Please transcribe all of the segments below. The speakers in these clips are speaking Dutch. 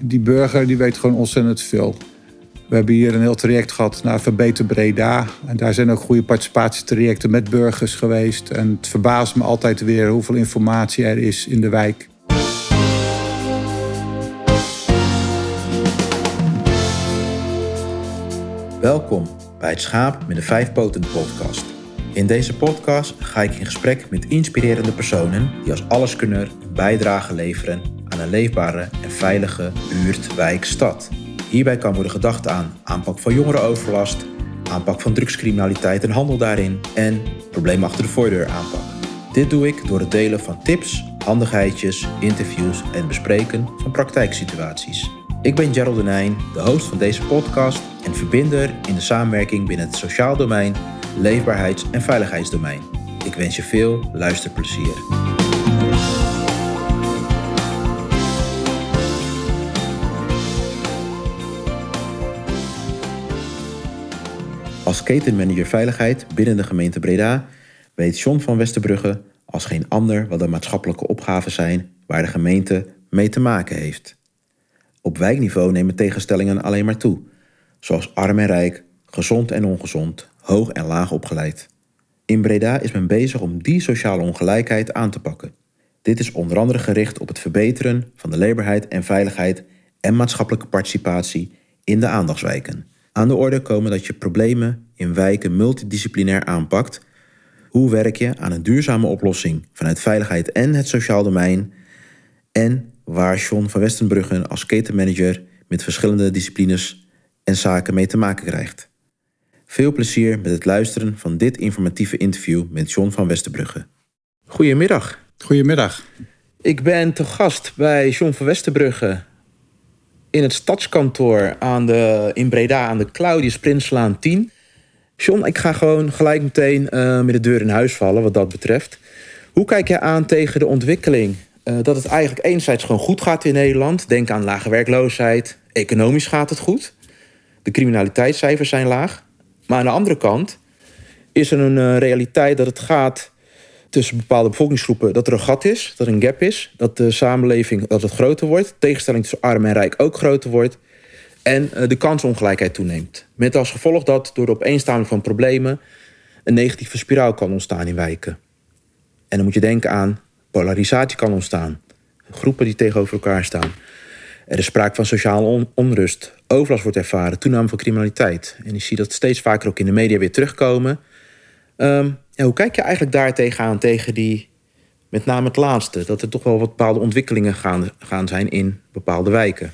die burger die weet gewoon ontzettend veel. We hebben hier een heel traject gehad naar Verbeter Breda. En daar zijn ook goede participatietrajecten met burgers geweest. En het verbaast me altijd weer hoeveel informatie er is in de wijk. Welkom bij het Schaap met de Vijf Poten podcast. In deze podcast ga ik in gesprek met inspirerende personen die als alleskunner een bijdrage leveren een leefbare en veilige buurt, wijk, stad. Hierbij kan worden gedacht aan aanpak van jongerenoverlast, aanpak van drugscriminaliteit en handel daarin en problemen achter de voordeur aanpak. Dit doe ik door het delen van tips, handigheidjes, interviews en bespreken van praktijksituaties. Ik ben Gerald Denijn, de host van deze podcast en verbinder in de samenwerking binnen het sociaal domein, leefbaarheids- en veiligheidsdomein. Ik wens je veel luisterplezier. Als ketenmanager veiligheid binnen de gemeente Breda weet John van Westerbrugge als geen ander wat de maatschappelijke opgaven zijn waar de gemeente mee te maken heeft. Op wijkniveau nemen tegenstellingen alleen maar toe, zoals arm en rijk, gezond en ongezond, hoog en laag opgeleid. In Breda is men bezig om die sociale ongelijkheid aan te pakken. Dit is onder andere gericht op het verbeteren van de leefbaarheid en veiligheid en maatschappelijke participatie in de aandachtswijken. Aan de orde komen dat je problemen in wijken multidisciplinair aanpakt. Hoe werk je aan een duurzame oplossing vanuit veiligheid en het sociaal domein? En waar John van Westenbruggen als ketenmanager met verschillende disciplines en zaken mee te maken krijgt. Veel plezier met het luisteren van dit informatieve interview met John van Westerbrugge. Goedemiddag. Goedemiddag. Ik ben te gast bij John van Westerbrugge in het stadskantoor aan de, in Breda aan de Claudius Prinslaan 10. John, ik ga gewoon gelijk meteen uh, met de deur in huis vallen wat dat betreft. Hoe kijk jij aan tegen de ontwikkeling uh, dat het eigenlijk enerzijds gewoon goed gaat in Nederland? Denk aan lage werkloosheid, economisch gaat het goed. De criminaliteitscijfers zijn laag. Maar aan de andere kant is er een uh, realiteit dat het gaat tussen bepaalde bevolkingsgroepen dat er een gat is, dat er een gap is, dat de samenleving dat het groter wordt, tegenstelling tussen arm en rijk ook groter wordt en uh, de kansongelijkheid toeneemt. Met als gevolg dat door de opeenstapeling van problemen een negatieve spiraal kan ontstaan in wijken. En dan moet je denken aan polarisatie kan ontstaan, groepen die tegenover elkaar staan. Er is sprake van sociale on onrust, overlast wordt ervaren, toename van criminaliteit. En je ziet dat steeds vaker ook in de media weer terugkomen. Um, ja, hoe kijk je eigenlijk daar tegenaan, tegen die, met name het laatste, dat er toch wel wat bepaalde ontwikkelingen gaan, gaan zijn in bepaalde wijken?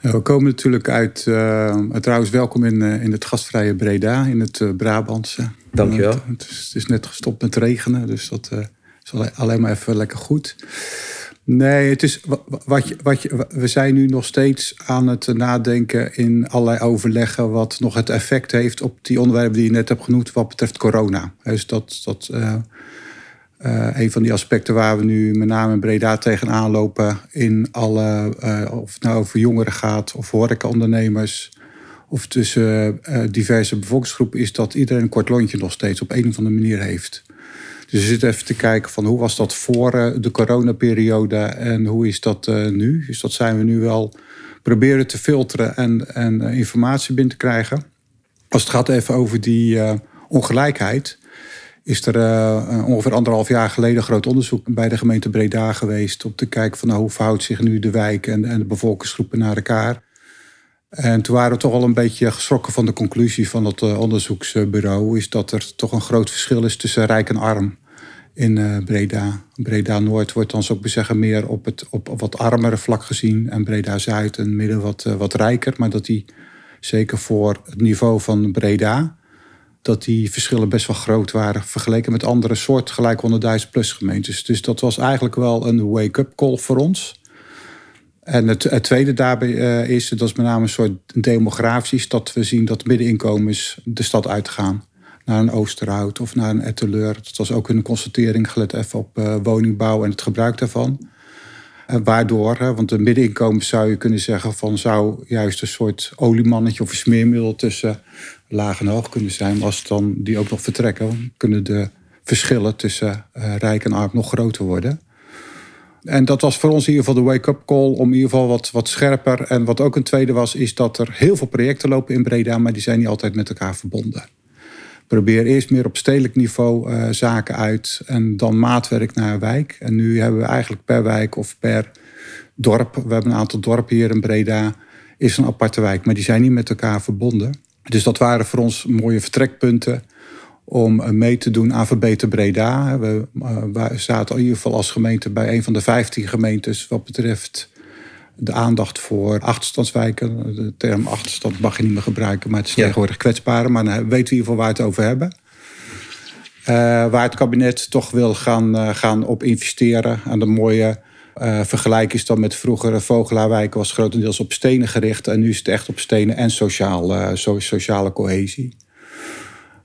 We komen natuurlijk uit, uh, trouwens welkom in, uh, in het gastvrije Breda, in het uh, Brabantse. Dankjewel. Het, het, is, het, is, net gestopt met regenen, dus dat is alleen maar even lekker goed. Nee, het is wat wat we zijn nu nog steeds aan het nadenken in allerlei overleggen. wat nog het effect heeft op die onderwerpen die je net hebt genoemd. wat betreft corona. Dus dat. dat uh, uh, een van die aspecten waar we nu met name in Breda tegenaan lopen. in alle. Uh, of het nou over jongeren gaat of horecaondernemers. of tussen diverse bevolkingsgroepen. is dat iedereen een kort lontje nog steeds op een of andere manier heeft. Dus we zitten even te kijken van hoe was dat voor de coronaperiode en hoe is dat nu? Dus dat zijn we nu wel proberen te filteren en, en informatie binnen te krijgen. Als het gaat even over die ongelijkheid, is er ongeveer anderhalf jaar geleden groot onderzoek bij de gemeente Breda geweest om te kijken van nou, hoe verhoudt zich nu de wijk en, en de bevolkingsgroepen naar elkaar. En toen waren we toch al een beetje geschrokken van de conclusie van het onderzoeksbureau. Is dat er toch een groot verschil is tussen rijk en arm in uh, Breda. Breda Noord wordt dan, zou ik zeggen, meer op het op, wat armere vlak gezien. En Breda Zuid en midden wat, uh, wat rijker. Maar dat die, zeker voor het niveau van Breda, dat die verschillen best wel groot waren. Vergeleken met andere soort gelijk 100.000 plus gemeentes. Dus dat was eigenlijk wel een wake-up call voor ons. En het, het tweede daarbij uh, is, dat is met name een soort demografisch, dat we zien dat middeninkomens de stad uitgaan. Naar een Oosterhout of naar een Etteleur. Dat was ook een constatering, gelet even op uh, woningbouw en het gebruik daarvan. En waardoor, want de middeninkomens zou je kunnen zeggen van zou juist een soort oliemannetje of een smeermiddel tussen laag en hoog kunnen zijn. Als dan die ook nog vertrekken, kunnen de verschillen tussen rijk en arm nog groter worden. En dat was voor ons in ieder geval de wake-up call om in ieder geval wat, wat scherper. En wat ook een tweede was, is dat er heel veel projecten lopen in Breda, maar die zijn niet altijd met elkaar verbonden. Probeer eerst meer op stedelijk niveau uh, zaken uit en dan maatwerk naar een wijk. En nu hebben we eigenlijk per wijk of per dorp, we hebben een aantal dorpen hier in Breda, is een aparte wijk, maar die zijn niet met elkaar verbonden. Dus dat waren voor ons mooie vertrekpunten om eh, mee te doen aan Verbeter Breda. We, uh, we zaten in ieder geval als gemeente bij een van de 15 gemeentes wat betreft de aandacht voor achterstandswijken. De term achterstand mag je niet meer gebruiken, maar het is ja. tegenwoordig kwetsbare. Maar dan weten we in ieder geval waar we het over hebben. Uh, waar het kabinet toch wil gaan, uh, gaan op investeren. Aan de mooie uh, vergelijk is dan met vroegere Vogelaarwijken was grotendeels op stenen gericht. En nu is het echt op stenen en sociaal, so, sociale cohesie.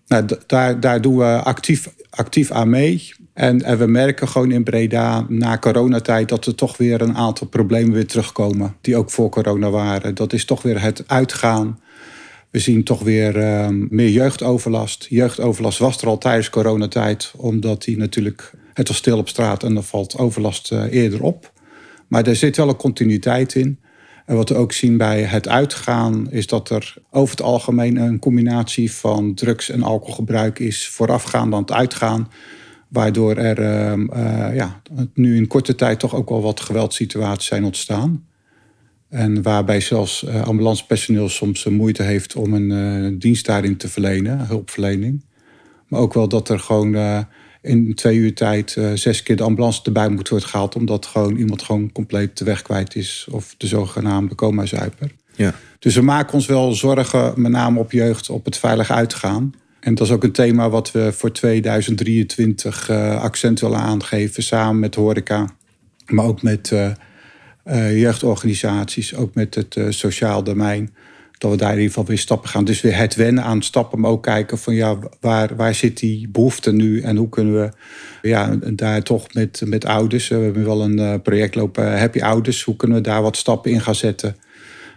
Nou, daar, daar doen we actief, actief aan mee. En, we merken gewoon in Breda na coronatijd dat er toch weer een aantal problemen weer terugkomen. Die ook voor corona waren. Dat is toch weer het uitgaan. We zien toch weer uh, meer jeugdoverlast. Jeugdoverlast was er al tijdens coronatijd. Omdat die natuurlijk, het was stil op straat en dan valt overlast uh, eerder op. Maar er zit wel een continuïteit in. En wat we ook zien bij het uitgaan is dat er over het algemeen een combinatie van drugs- en alcoholgebruik is voorafgaand aan het uitgaan. Waardoor er uh, ja, nu in korte tijd toch ook wel wat geweldsituaties zijn ontstaan. En waarbij zelfs uh, ambulancepersoneel soms moeite heeft om een uh, dienst daarin te verlenen, hulpverlening. Maar ook wel dat er gewoon in twee uur tijd uh, zes keer de ambulance erbij moet worden gehaald. Omdat gewoon iemand gewoon compleet de weg kwijt is. Of de zogenaamde coma-zuiper. Ja. Dus we maken ons wel zorgen, met name op jeugd, op het veilig uitgaan. En dat is ook een thema wat we voor 2023 uh, accent willen aangeven. Samen met horeca, maar ook met uh, uh, jeugdorganisaties. Ook met het sociaal domein dat we daar in ieder geval weer stappen gaan. Dus weer het wennen aan stappen, maar ook kijken van ja, waar, waar zit die behoefte nu en hoe kunnen we ja, daar toch met, met ouders, we hebben wel een uh, project lopen Happy Ouders, hoe kunnen we daar wat stappen in gaan zetten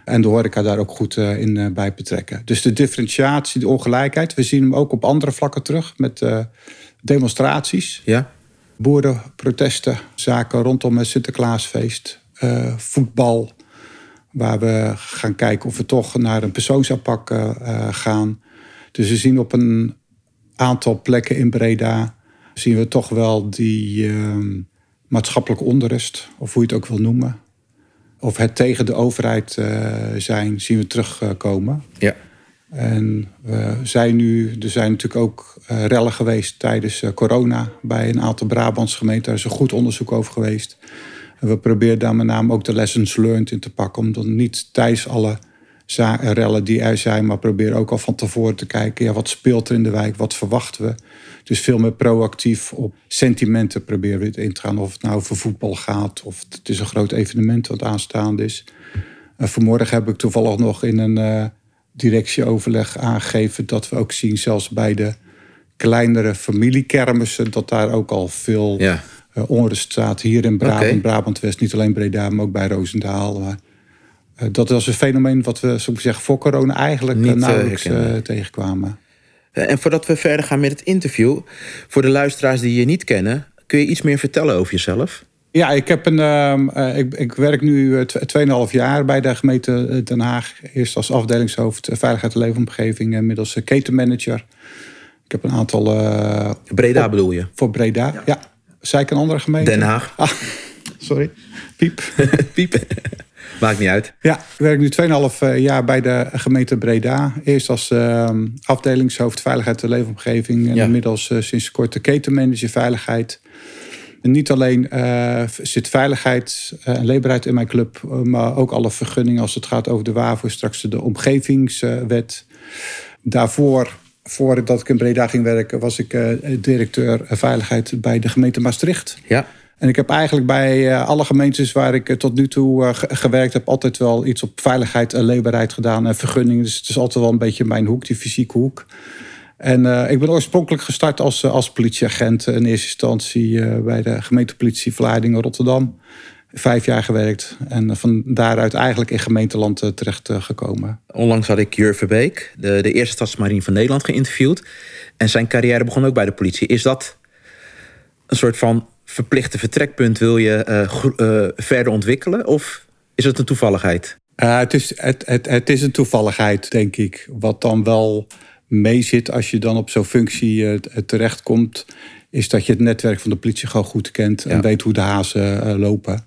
en de horeca daar ook goed in bij betrekken. Dus de differentiatie, de ongelijkheid, we zien hem ook op andere vlakken terug met demonstraties. Ja. Boerenprotesten, zaken rondom het Sinterklaasfeest, voetbal, Waar we gaan kijken of we toch naar een persoonsaanpak uh, gaan. Dus we zien op een aantal plekken in Breda... zien we toch wel die uh, maatschappelijke onrust, of hoe je het ook wil noemen. Of het tegen de overheid uh, zijn, zien we terugkomen. ja. En we zijn nu, er zijn natuurlijk ook rellen geweest tijdens corona bij een aantal Brabants gemeenten. Daar is een goed onderzoek over geweest. En we proberen daar met name ook de lessons learned in te pakken. Om dan niet tijdens alle rellen die er zijn, maar proberen ook al van tevoren te kijken. Ja, wat speelt er in de wijk? Wat verwachten we? Dus veel meer proactief op sentimenten proberen we in te gaan. Of het nou over voetbal gaat, of het is een groot evenement wat aanstaande is. Uh, vanmorgen heb ik toevallig nog in een uh, directieoverleg aangegeven dat we ook zien, zelfs bij de kleinere familiekermissen, dat daar ook al veel. Ja onrust staat hier in Brabant, okay. Brabant-West. Niet alleen Breda, maar ook bij Roosendaal. Maar, uh, dat was een fenomeen wat we, zo zeggen, voor corona eigenlijk Niet, nauwelijks uh, tegenkwamen. En voordat we verder gaan met het interview, voor de luisteraars die je niet kennen, kun je iets meer vertellen over jezelf? Ja, ik, heb een, uh, ik, ik, werk nu 2,5 jaar bij de gemeente Den Haag. Eerst als afdelingshoofd Veiligheid en Leefomgeving, inmiddels ketenmanager. Ik heb een aantal. Breda op, bedoel je? Voor Breda, ja. ja. Zei ik een andere gemeente? Den Haag. Ah, sorry. Piep. Piep. Maakt niet uit. Ja, ik werk nu 2,5 jaar bij de gemeente Breda. Eerst als uh, afdelingshoofd Veiligheid en Leefomgeving. En ja. inmiddels uh, sinds kort de ketenmanager Veiligheid. En niet alleen uh, zit veiligheid en leefbaarheid in mijn club, maar ook alle vergunningen als het gaat over de WAVO, straks de omgevingswet. Daarvoor voordat ik in Breda ging werken, was ik uh, directeur veiligheid bij de gemeente Maastricht. Ja. En ik heb eigenlijk bij uh, alle gemeentes waar ik tot nu toe gewerkt heb, altijd wel iets op veiligheid en leefbaarheid gedaan en vergunningen. Dus het is altijd wel een beetje mijn hoek, die fysieke hoek. En ik ben oorspronkelijk gestart als, als politieagent in eerste instantie bij de gemeentepolitie Vlaardingen Rotterdam vijf jaar gewerkt. En van daaruit eigenlijk in gemeenteland terecht gekomen. Onlangs had ik Jur Verbeek, de, de eerste stadsmarine van Nederland, geïnterviewd. En zijn carrière begon ook bij de politie. Is dat een soort van verplichte vertrekpunt wil je uh, verder ontwikkelen? Of is het een toevalligheid? het, is, het, het, het is een toevalligheid, denk ik. Wat dan wel meezit als je dan op zo'n functie terechtkomt, is dat je het netwerk van de politie gewoon goed kent en weet hoe de hazen lopen.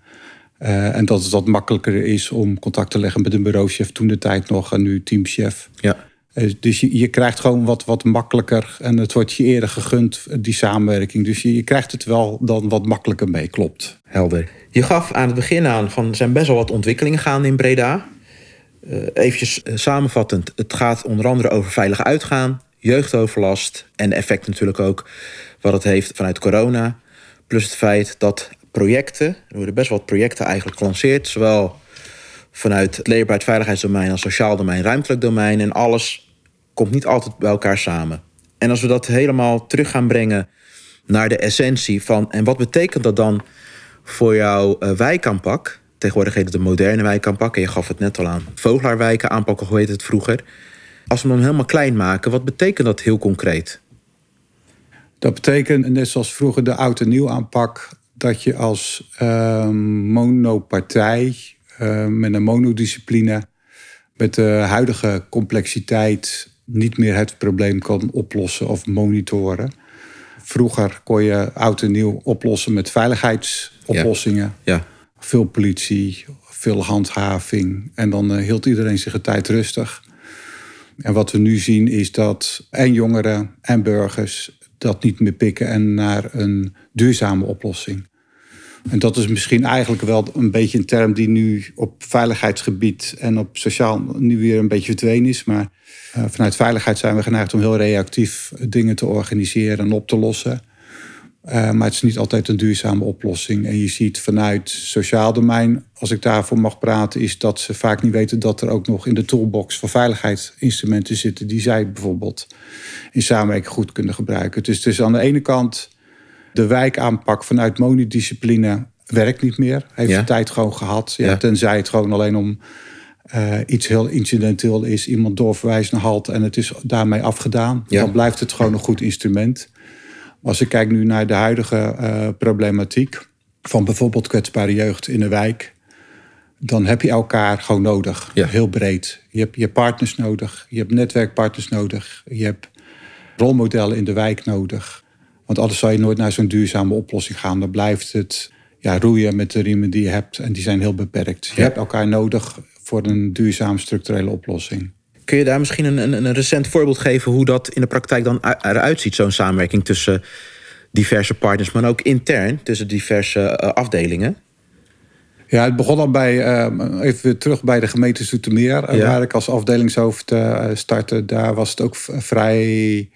En dat het wat makkelijker is om contact te leggen met een bureauchef toen de tijd nog en nu teamchef. Ja. Eh, dus je, je, krijgt gewoon wat, wat makkelijker en het wordt je eerder gegund, die samenwerking. Dus je, je krijgt het wel dan wat makkelijker mee, klopt. Helder. Je gaf aan het begin aan van er zijn best wel wat ontwikkelingen gaande in Breda. Uh, eventjes uh, samenvattend, het gaat onder andere over veilig uitgaan, jeugdoverlast en de effect natuurlijk ook wat het heeft vanuit corona. Plus het feit dat projecten, er worden best wat projecten eigenlijk gelanceerd, zowel vanuit het leerbaarheid veiligheidsdomein als sociaal domein, ruimtelijk domein. En alles komt niet altijd bij elkaar samen. En als we dat helemaal terug gaan brengen naar de essentie van... en wat betekent dat dan voor jouw uh, wijkaanpak? Tegenwoordig heet het de moderne wijkaanpak. En je gaf het net al aan. Vogelaarwijken aanpakken, hoe heet het vroeger? Als we hem helemaal klein maken, wat betekent dat heel concreet? Dat betekent, net zoals vroeger de oud en nieuw aanpak... dat je als uh, monopartij uh, met een monodiscipline, met de huidige complexiteit niet meer het probleem kan oplossen of monitoren. Vroeger kon je oud en nieuw oplossen met veiligheidsoplossingen. Ja. Veel politie, veel handhaving. En dan uh, hield iedereen zich een tijd rustig. En wat we nu zien is dat en jongeren en burgers dat niet meer pikken en naar een duurzame oplossing. En dat is misschien eigenlijk wel een beetje een term die nu op veiligheidsgebied en op sociaal nu weer een beetje verdwenen is. Maar uh, vanuit veiligheid zijn we geneigd om heel reactief dingen te organiseren en op te lossen. Uh, maar het is niet altijd een duurzame oplossing. En je ziet vanuit sociaal domein, als ik daarvoor mag praten, is dat ze vaak niet weten dat er ook nog in de toolbox van veiligheidsinstrumenten zitten die zij bijvoorbeeld in samenwerking goed kunnen gebruiken. Dus aan de ene kant de wijkaanpak vanuit monodiscipline werkt niet meer. Heeft ja. de tijd gewoon gehad. Ja, Tenzij het gewoon alleen om uh, iets heel incidenteel is. Iemand doorverwijst naar halt en het is daarmee afgedaan. Ja. Dan blijft het gewoon een goed instrument. Als ik kijk nu naar de huidige uh, problematiek van bijvoorbeeld kwetsbare jeugd in de wijk. Dan heb je elkaar gewoon nodig. Ja. Heel breed. Je hebt je partners nodig. Je hebt netwerkpartners nodig. Je hebt rolmodellen in de wijk nodig. Want anders zou je nooit naar zo'n duurzame oplossing gaan. Dan blijft het ja, roeien met de riemen die je hebt. En die zijn heel beperkt. Je hebt elkaar nodig voor een duurzame structurele oplossing. Kun je daar misschien een, een, een recent voorbeeld geven hoe dat in de praktijk dan eruit ziet, zo'n samenwerking tussen diverse partners, maar ook intern tussen diverse uh, afdelingen? Ja, het begon al bij, uh, even weer terug bij de gemeente Zoetermeer, ja. waar ik als afdelingshoofd uh, startte. Daar was het ook vrij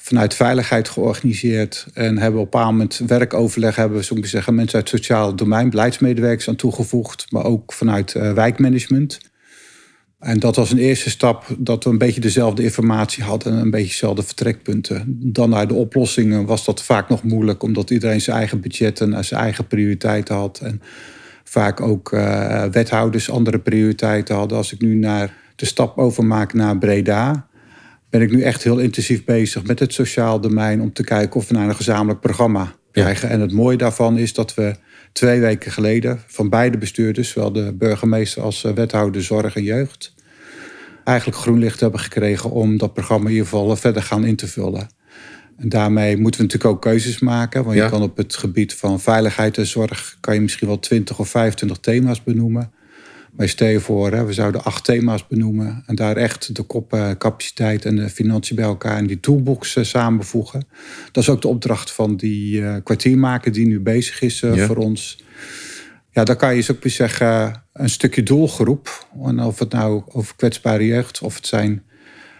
vanuit veiligheid georganiseerd. En hebben op een bepaald moment werkoverleg hebben, zo zeggen, mensen uit het sociaal domein, beleidsmedewerkers aan toegevoegd, maar ook vanuit uh, wijkmanagement. En dat was een eerste stap dat we een beetje dezelfde informatie hadden en een beetje dezelfde vertrekpunten. Dan naar de oplossingen was dat vaak nog moeilijk, omdat iedereen zijn eigen budget en zijn eigen prioriteiten had. En vaak ook uh, wethouders andere prioriteiten hadden. Als ik nu naar de stap overmaak naar Breda, ben ik nu echt heel intensief bezig met het sociaal domein om te kijken of we naar een gezamenlijk programma krijgen. En het mooie daarvan is dat we twee weken geleden van beide bestuurders, zowel de burgemeester als eh, wethouder zorg en jeugd, eigenlijk groen licht hebben gekregen om dat programma in ieder geval verder gaan in te vullen. En daarmee moeten we natuurlijk ook keuzes maken. Want je kan op het gebied van veiligheid en zorg kan je misschien wel 20 of 25 thema's benoemen. Maar stel je voor, hè, we zouden acht thema's benoemen en daar echt de kopcapaciteit en de financiën bij elkaar in die toolbox uh, samenvoegen. Dat is ook de opdracht van die uh, kwartiermaker die nu bezig is uh, ja. voor ons. Ja, dan kan je eens ook weer zeggen, een stukje doelgroep. En of het nou over kwetsbare jeugd, of het zijn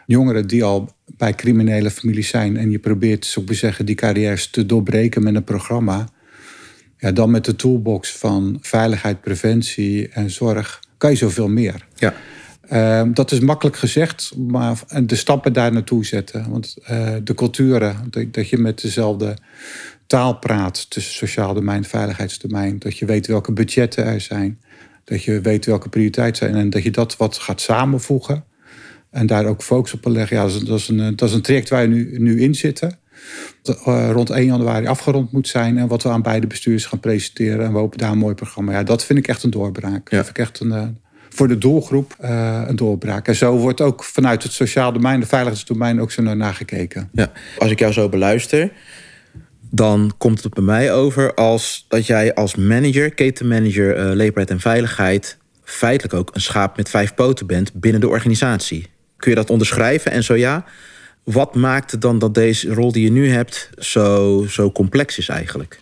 jongeren die al bij criminele families zijn. En je probeert, zo te zeggen, die carrières te doorbreken met een programma. Ja, dan met de toolbox van veiligheid, preventie en zorg kan je zoveel meer. Ja. Uh, dat is makkelijk gezegd, maar de stappen daar naartoe zetten. Want uh, de culturen, dat, dat, je met dezelfde taal praat tussen sociaal domein en veiligheidsdomein. Dat je weet welke budgetten er zijn. Dat je weet welke prioriteiten zijn. En dat je dat wat gaat samenvoegen. En daar ook focus op leggen. Ja, dat is, een, dat is een traject waar we nu, nu in zitten. Uh, rond 1 januari afgerond moet zijn. En wat we aan beide bestuurders gaan presenteren. En we hopen daar een mooi programma. Ja, dat vind ik echt een doorbraak. Ja. Dat vind ik echt een, uh, voor de doelgroep uh, een doorbraak. En zo wordt ook vanuit het sociaal domein, de veiligheidsdomein, ook zo naar nagekeken. Ja, als ik jou zo beluister, dan komt het bij mij over als dat jij als manager, ketenmanager, uh, leefbaarheid en veiligheid, feitelijk ook een schaap met vijf poten bent binnen de organisatie. Kun je dat onderschrijven? En zo ja, wat maakt het dan dat deze rol die je nu hebt zo, zo complex is eigenlijk?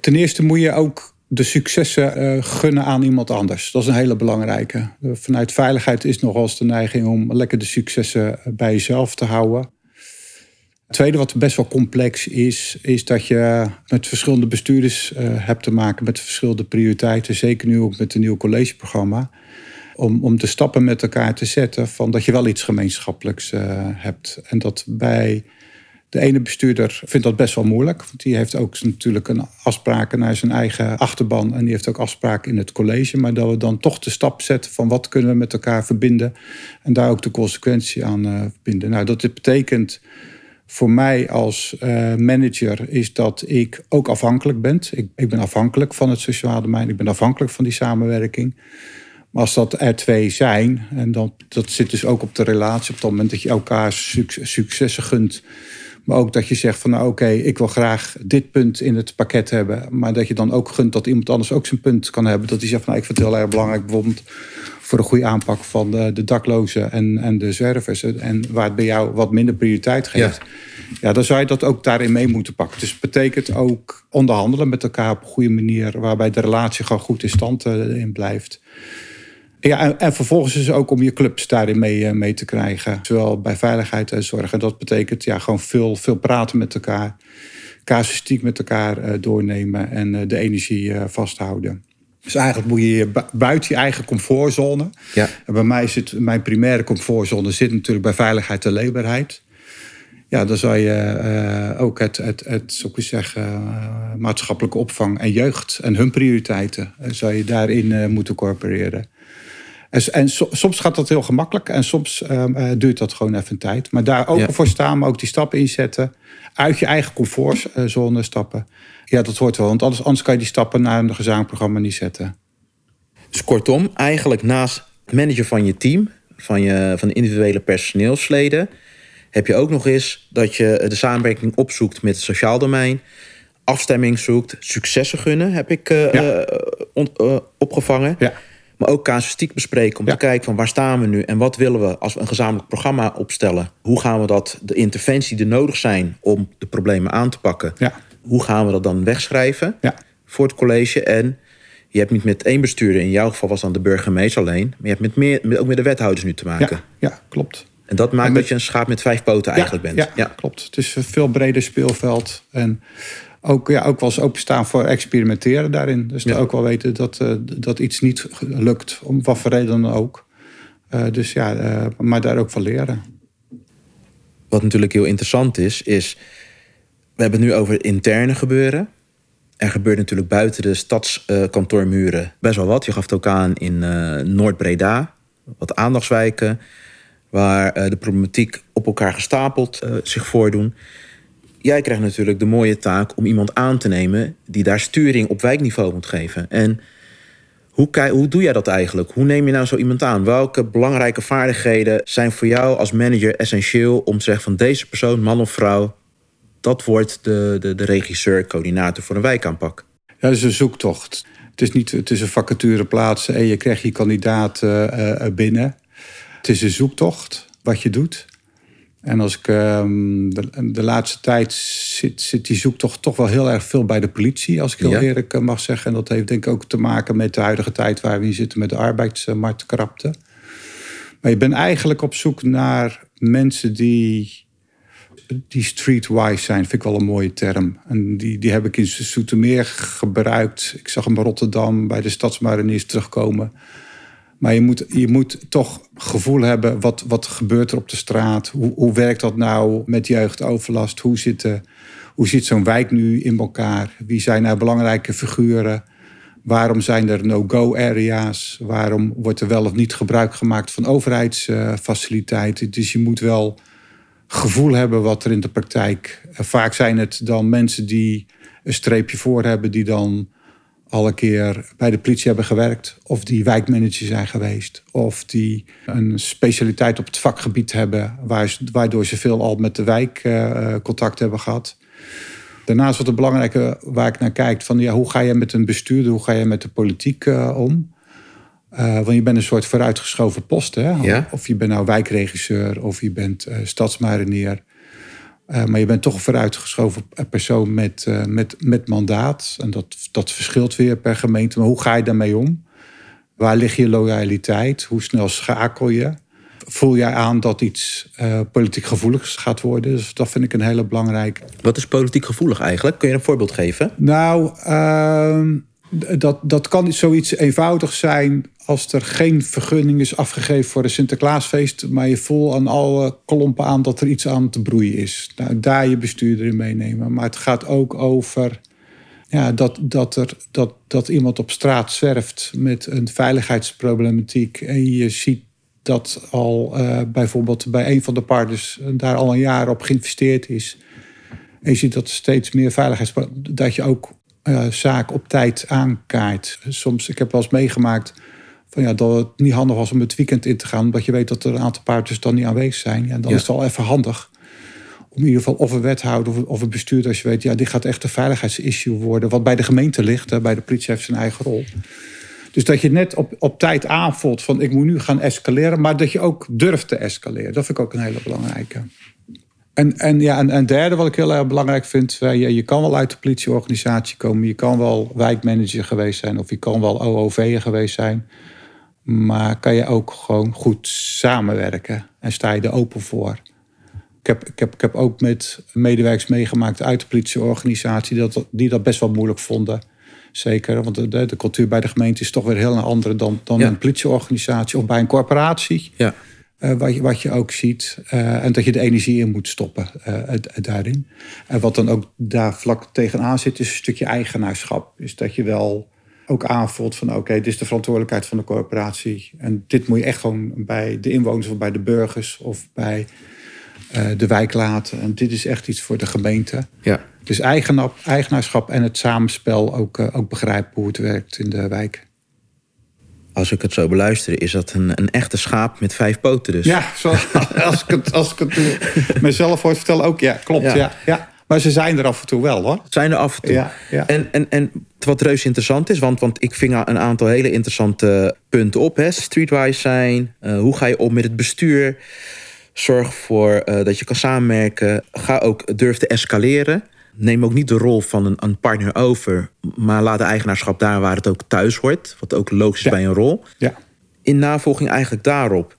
Ten eerste moet je ook de successen uh, gunnen aan iemand anders. Dat is een hele belangrijke. Vanuit veiligheid is nogal eens de neiging om lekker de successen bij jezelf te houden. Het tweede wat best wel complex is, is dat je met verschillende bestuurders hebt te maken met verschillende prioriteiten. Zeker nu ook met een nieuw collegeprogramma. Om, om de stappen met elkaar te zetten van dat je wel iets gemeenschappelijks uh, hebt. En dat bij de ene bestuurder vindt dat best wel moeilijk. Want die heeft ook natuurlijk een afspraken naar zijn eigen achterban. En die heeft ook afspraken in het college. Maar dat we dan toch de stap zetten van wat kunnen we met elkaar verbinden. En daar ook de consequentie aan uh, verbinden. Nou, dat betekent voor mij als uh, manager is dat ik ook afhankelijk ben. Ik, ik, ben afhankelijk van het sociale domein. Ik ben afhankelijk van die samenwerking. Maar als dat er twee zijn, en dan, dat zit dus ook op de relatie, op het moment dat je elkaar successen gunt. Maar ook dat je zegt van nou oké, okay, ik wil graag dit punt in het pakket hebben. Maar dat je dan ook gunt dat iemand anders ook zijn punt kan hebben. Dat hij zegt van nou, ik vind het heel erg belangrijk bijvoorbeeld voor een goede aanpak van de, de daklozen en, en de zwervers. En waar het bij jou wat minder prioriteit geeft. Ja. ja, dan zou je dat ook daarin mee moeten pakken. Dus het betekent ook onderhandelen met elkaar op een goede manier. Waarbij de relatie gewoon goed in stand uh, in blijft. Ja, en, en, vervolgens is het ook om je clubs daarin mee, uh, mee te krijgen. Zowel bij veiligheid en zorg. En dat betekent ja, gewoon veel, veel praten met elkaar. Casuïstiek met elkaar uh, doornemen en de energie vasthouden. Dus eigenlijk moet je buiten je eigen comfortzone. Ja. En bij mij zit mijn primaire comfortzone zit natuurlijk bij veiligheid en leefbaarheid. Ja, dan zou je uh, ook het, het, het zou ik zeggen, uh, maatschappelijke opvang en jeugd en hun prioriteiten uh, zou je daarin moeten corporeren. En, en so, soms gaat dat heel gemakkelijk en soms ehm, duurt dat gewoon even een tijd. Maar daar ook ja. voor staan, maar ook die stappen inzetten. Uit je eigen comfortzone stappen. Ja, dat hoort wel. Want anders, anders kan je die stappen naar een gezamenlijk programma niet zetten. Dus kortom, eigenlijk naast manager van je team, van, je, van de individuele personeelsleden, heb je ook nog eens dat je de samenwerking opzoekt met het sociaal domein, afstemming zoekt, successen gunnen, heb ik uh, ja. uh, opgevangen. Ja. Maar ook casuïstiek bespreken om ja. te kijken van waar staan we nu en wat willen we als we een gezamenlijk programma opstellen. Hoe gaan we dat, de interventie die nodig zijn om de problemen aan te pakken, ja hoe gaan we dat dan wegschrijven ja. voor het college? En je hebt niet met één bestuurder, in jouw geval was dan de burgemeester alleen, maar je hebt met meer, met, ook met de wethouders nu te maken. Ja, ja klopt. En dat maakt dat je een schaap met vijf poten eigenlijk bent. Ja, ja, klopt. Het is een veel breder speelveld. En ook, ja, ook wel eens openstaan voor experimenteren daarin. Dus ook wel weten dat, uh, dat iets niet lukt, om wat voor reden dan ook. Uh, dus ja, uh, maar daar ook van leren. Wat natuurlijk heel interessant is, is we hebben het nu over interne gebeuren. Er gebeurt natuurlijk buiten de stadskantoormuren best wel wat. Je gaf het ook aan in Noord-Breda, wat aandachtswijken, waar uh, de problematiek op elkaar gestapeld uh, zich voordoen. Jij krijgt natuurlijk de mooie taak om iemand aan te nemen die daar sturing op wijkniveau moet geven. En hoe, hoe doe jij dat eigenlijk? Hoe neem je nou zo iemand aan? Welke belangrijke vaardigheden zijn voor jou als manager essentieel om te zeggen van deze persoon, man of vrouw, dat wordt de, de, de regisseur, coördinator voor een wijkaanpak. Ja, dat is een zoektocht. Het is niet is een vacature plaatsen en je krijgt je kandidaat uh, binnen. Het is een zoektocht wat je doet. En als ik uh, de, de, laatste tijd zit, zit die zoektocht toch wel heel erg veel bij de politie, als ik heel ja. eerlijk mag zeggen. En dat heeft denk ik ook te maken met de huidige tijd waar we in zitten met de arbeidsmarktkrapte. Maar je bent eigenlijk op zoek naar mensen die die streetwise zijn, vind ik wel een mooie term. En die, die heb ik in Zoetermeer gebruikt. Ik zag hem bij Rotterdam bij de stadsmariniers terugkomen. Maar je moet, je moet toch gevoel hebben, wat, wat gebeurt er op de straat? Hoe, hoe werkt dat nou met jeugdoverlast? Hoe zit, de, hoe zit zo'n wijk nu in elkaar? Wie zijn nou belangrijke figuren? Waarom zijn er no-go areas? Waarom wordt er wel of niet gebruik gemaakt van overheidsfaciliteiten? Dus je moet wel gevoel hebben wat er in de praktijk. vaak zijn het dan mensen die een streepje voor hebben, die dan al een keer bij de politie hebben gewerkt, of die wijkmanager zijn geweest, of die een specialiteit op het vakgebied hebben, waardoor ze veel al met de wijk uh, contact hebben gehad. Daarnaast wat het belangrijke waar ik naar kijk, van ja, hoe ga je met een bestuurder, hoe ga je met de politiek uh, om? Uh, want je bent een soort vooruitgeschoven post. Hè? Ja. Of je bent nou wijkregisseur of je bent uh, stadsmarinier. Uh, maar je bent toch een vooruitgeschoven persoon met, met, met mandaat. En dat, dat verschilt weer per gemeente. Maar hoe ga je daarmee om? Waar ligt je loyaliteit? Hoe snel schakel je? Voel jij aan dat iets politiek gevoeligs gaat worden? Dus dat vind ik een hele belangrijke. Wat is politiek gevoelig eigenlijk? Kun je een voorbeeld geven? Nou, ehm, dat, dat kan zoiets eenvoudig zijn als er geen vergunning is afgegeven voor een Sinterklaasfeest, maar je voelt aan alle klompen aan dat er iets aan te broeien is. Nou, daar je bestuurder in meenemen. Maar het gaat ook over ja, dat, dat, er, dat, dat iemand op straat zwerft met een veiligheidsproblematiek. En je ziet dat al uh, bijvoorbeeld bij een van de partners daar al een jaar op geïnvesteerd is. En je ziet dat steeds meer veiligheidsproblemen. Dat je ook uh, zaak op tijd aankaart. Isoms, ik heb wel eens meegemaakt van ja, dat het niet handig was om het weekend in te gaan, omdat je weet dat er een aantal paarders dan niet aanwezig zijn. Ja, dan ja. is het wel even handig om in ieder geval of een wethouder of, of een bestuurder, als je weet, ja, dit gaat echt een veiligheidsissue worden, wat bij de gemeente ligt. Hè, bij de politie heeft zijn eigen rol. Dus dat je net op, op tijd aanvoelt van ik moet nu gaan escaleren, maar dat je ook durft te escaleren. Dat vind ik ook een hele belangrijke. En, en, ja, en, en derde, wat ik heel erg belangrijk vind, je, je kan wel uit de politieorganisatie komen, je kan wel wijkmanager geweest zijn of je kan wel OOV'er geweest zijn. Maar kan je ook gewoon goed samenwerken en sta je er open voor? Ik heb, ik heb, ik heb ook met medewerkers meegemaakt uit de politieorganisatie dat, die dat best wel moeilijk vonden. Zeker, want de, de cultuur bij de gemeente is toch weer heel een andere dan, dan ja. een politieorganisatie of bij een corporatie. Ja. Uh, wat, je, wat je ook ziet. Uh, en dat je de energie in moet stoppen uh, daarin. En wat dan ook daar vlak tegenaan zit, is een stukje eigenaarschap. Is dat je wel ook aanvoelt van oké, okay, dit is de verantwoordelijkheid van de corporatie. En dit moet je echt gewoon bij de inwoners of bij de burgers of bij de wijk laten. En dit is echt iets voor de gemeente. Ja. Dus eigenaarschap en het samenspel ook, ook begrijpen hoe het werkt in de wijk. Als ik het zo beluister, is dat een, een echte schaap met vijf poten dus. Ja, zo, als ik het, als ik het mezelf hoor vertellen ook. Ja, klopt. Ja. Ja, ja. Maar ze zijn er af en toe wel hoor. Zijn er af en toe. Ja, ja. En, en, en wat reuze interessant is, want, want ik ving een aantal hele interessante punten op. Hè. Streetwise zijn, uh, hoe ga je om met het bestuur? Zorg ervoor uh, dat je kan samenwerken. Ga ook durf te escaleren. Neem ook niet de rol van een, een partner over, maar laat de eigenaarschap daar waar het ook thuis hoort. Wat ook logisch is bij een rol. Ja. In navolging eigenlijk daarop.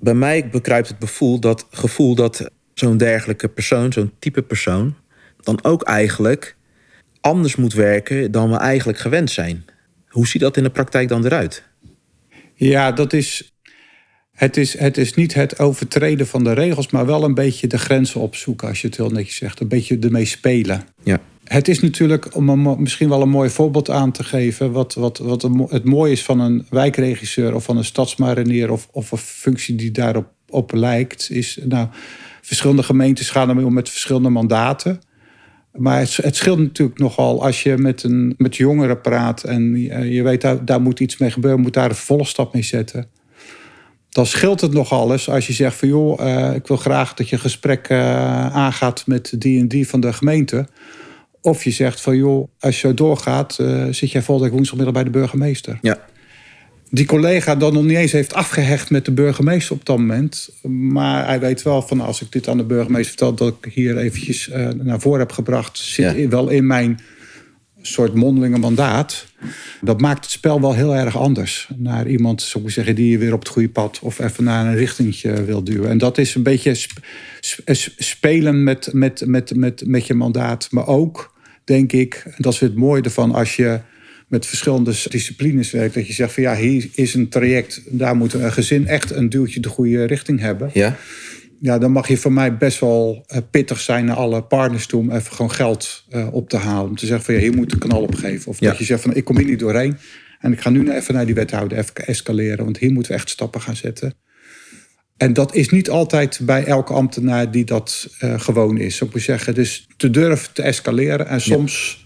Bij mij bekruipt het gevoel dat, gevoel dat zo'n dergelijke persoon, zo'n type persoon, dan ook eigenlijk anders moet werken dan we eigenlijk gewend zijn. Hoe ziet dat in de praktijk dan eruit? Ja, dat is. Het is, het is niet het overtreden van de regels, maar wel een beetje de grenzen opzoeken, als je het heel netjes zegt. Een beetje ermee spelen. Ja. Het is natuurlijk, om een, misschien wel een mooi voorbeeld aan te geven, wat, wat, wat het mooie is van een wijkregisseur of van een stadsmarinier of, of een functie die daarop op lijkt, is. Nou, verschillende gemeentes gaan ermee om met verschillende mandaten. Maar het, het, scheelt natuurlijk nogal als je met, een, met jongeren praat en je, je weet daar, daar moet iets mee gebeuren, moet daar een volstap mee zetten. Dan scheelt het nogal eens als je zegt van joh, uh, ik wil graag dat je een gesprek uh, aangaat met die en die van de gemeente. Of je zegt van joh, als je doorgaat, uh, zit jij volgende week woensdagmiddag bij de burgemeester. Ja die collega dan nog niet eens heeft afgehecht met de burgemeester op dat moment. Maar hij weet wel van als ik dit aan de burgemeester vertel, dat ik hier eventjes naar voren heb gebracht, zit ja. wel in mijn soort mondelinge mandaat. Dat maakt het spel wel heel erg anders. Naar iemand, zou ik zeggen, die je weer op het goede pad of even naar een richtingje wil duwen. En dat is een beetje sp sp spelen met, met, met, met, met je mandaat. Maar ook, denk ik, dat is het mooie ervan, als je met verschillende disciplines werkt. Dat je zegt van ja, hier is een traject, daar moet een gezin echt een duwtje de goede richting hebben. Ja. Ja, dan mag je van mij best wel pittig zijn naar alle partners toe om even gewoon geld uh, op te halen. Om te zeggen van ja, hier moet een knal opgeven. Of Ja. dat je zegt van ik kom hier niet doorheen. En ik ga nu even naar die wethouder even escaleren. Want hier moeten we echt stappen gaan zetten. En dat is niet altijd bij elke ambtenaar die dat uh, gewoon is, zou ik zeggen. Dus te durven te escaleren. En soms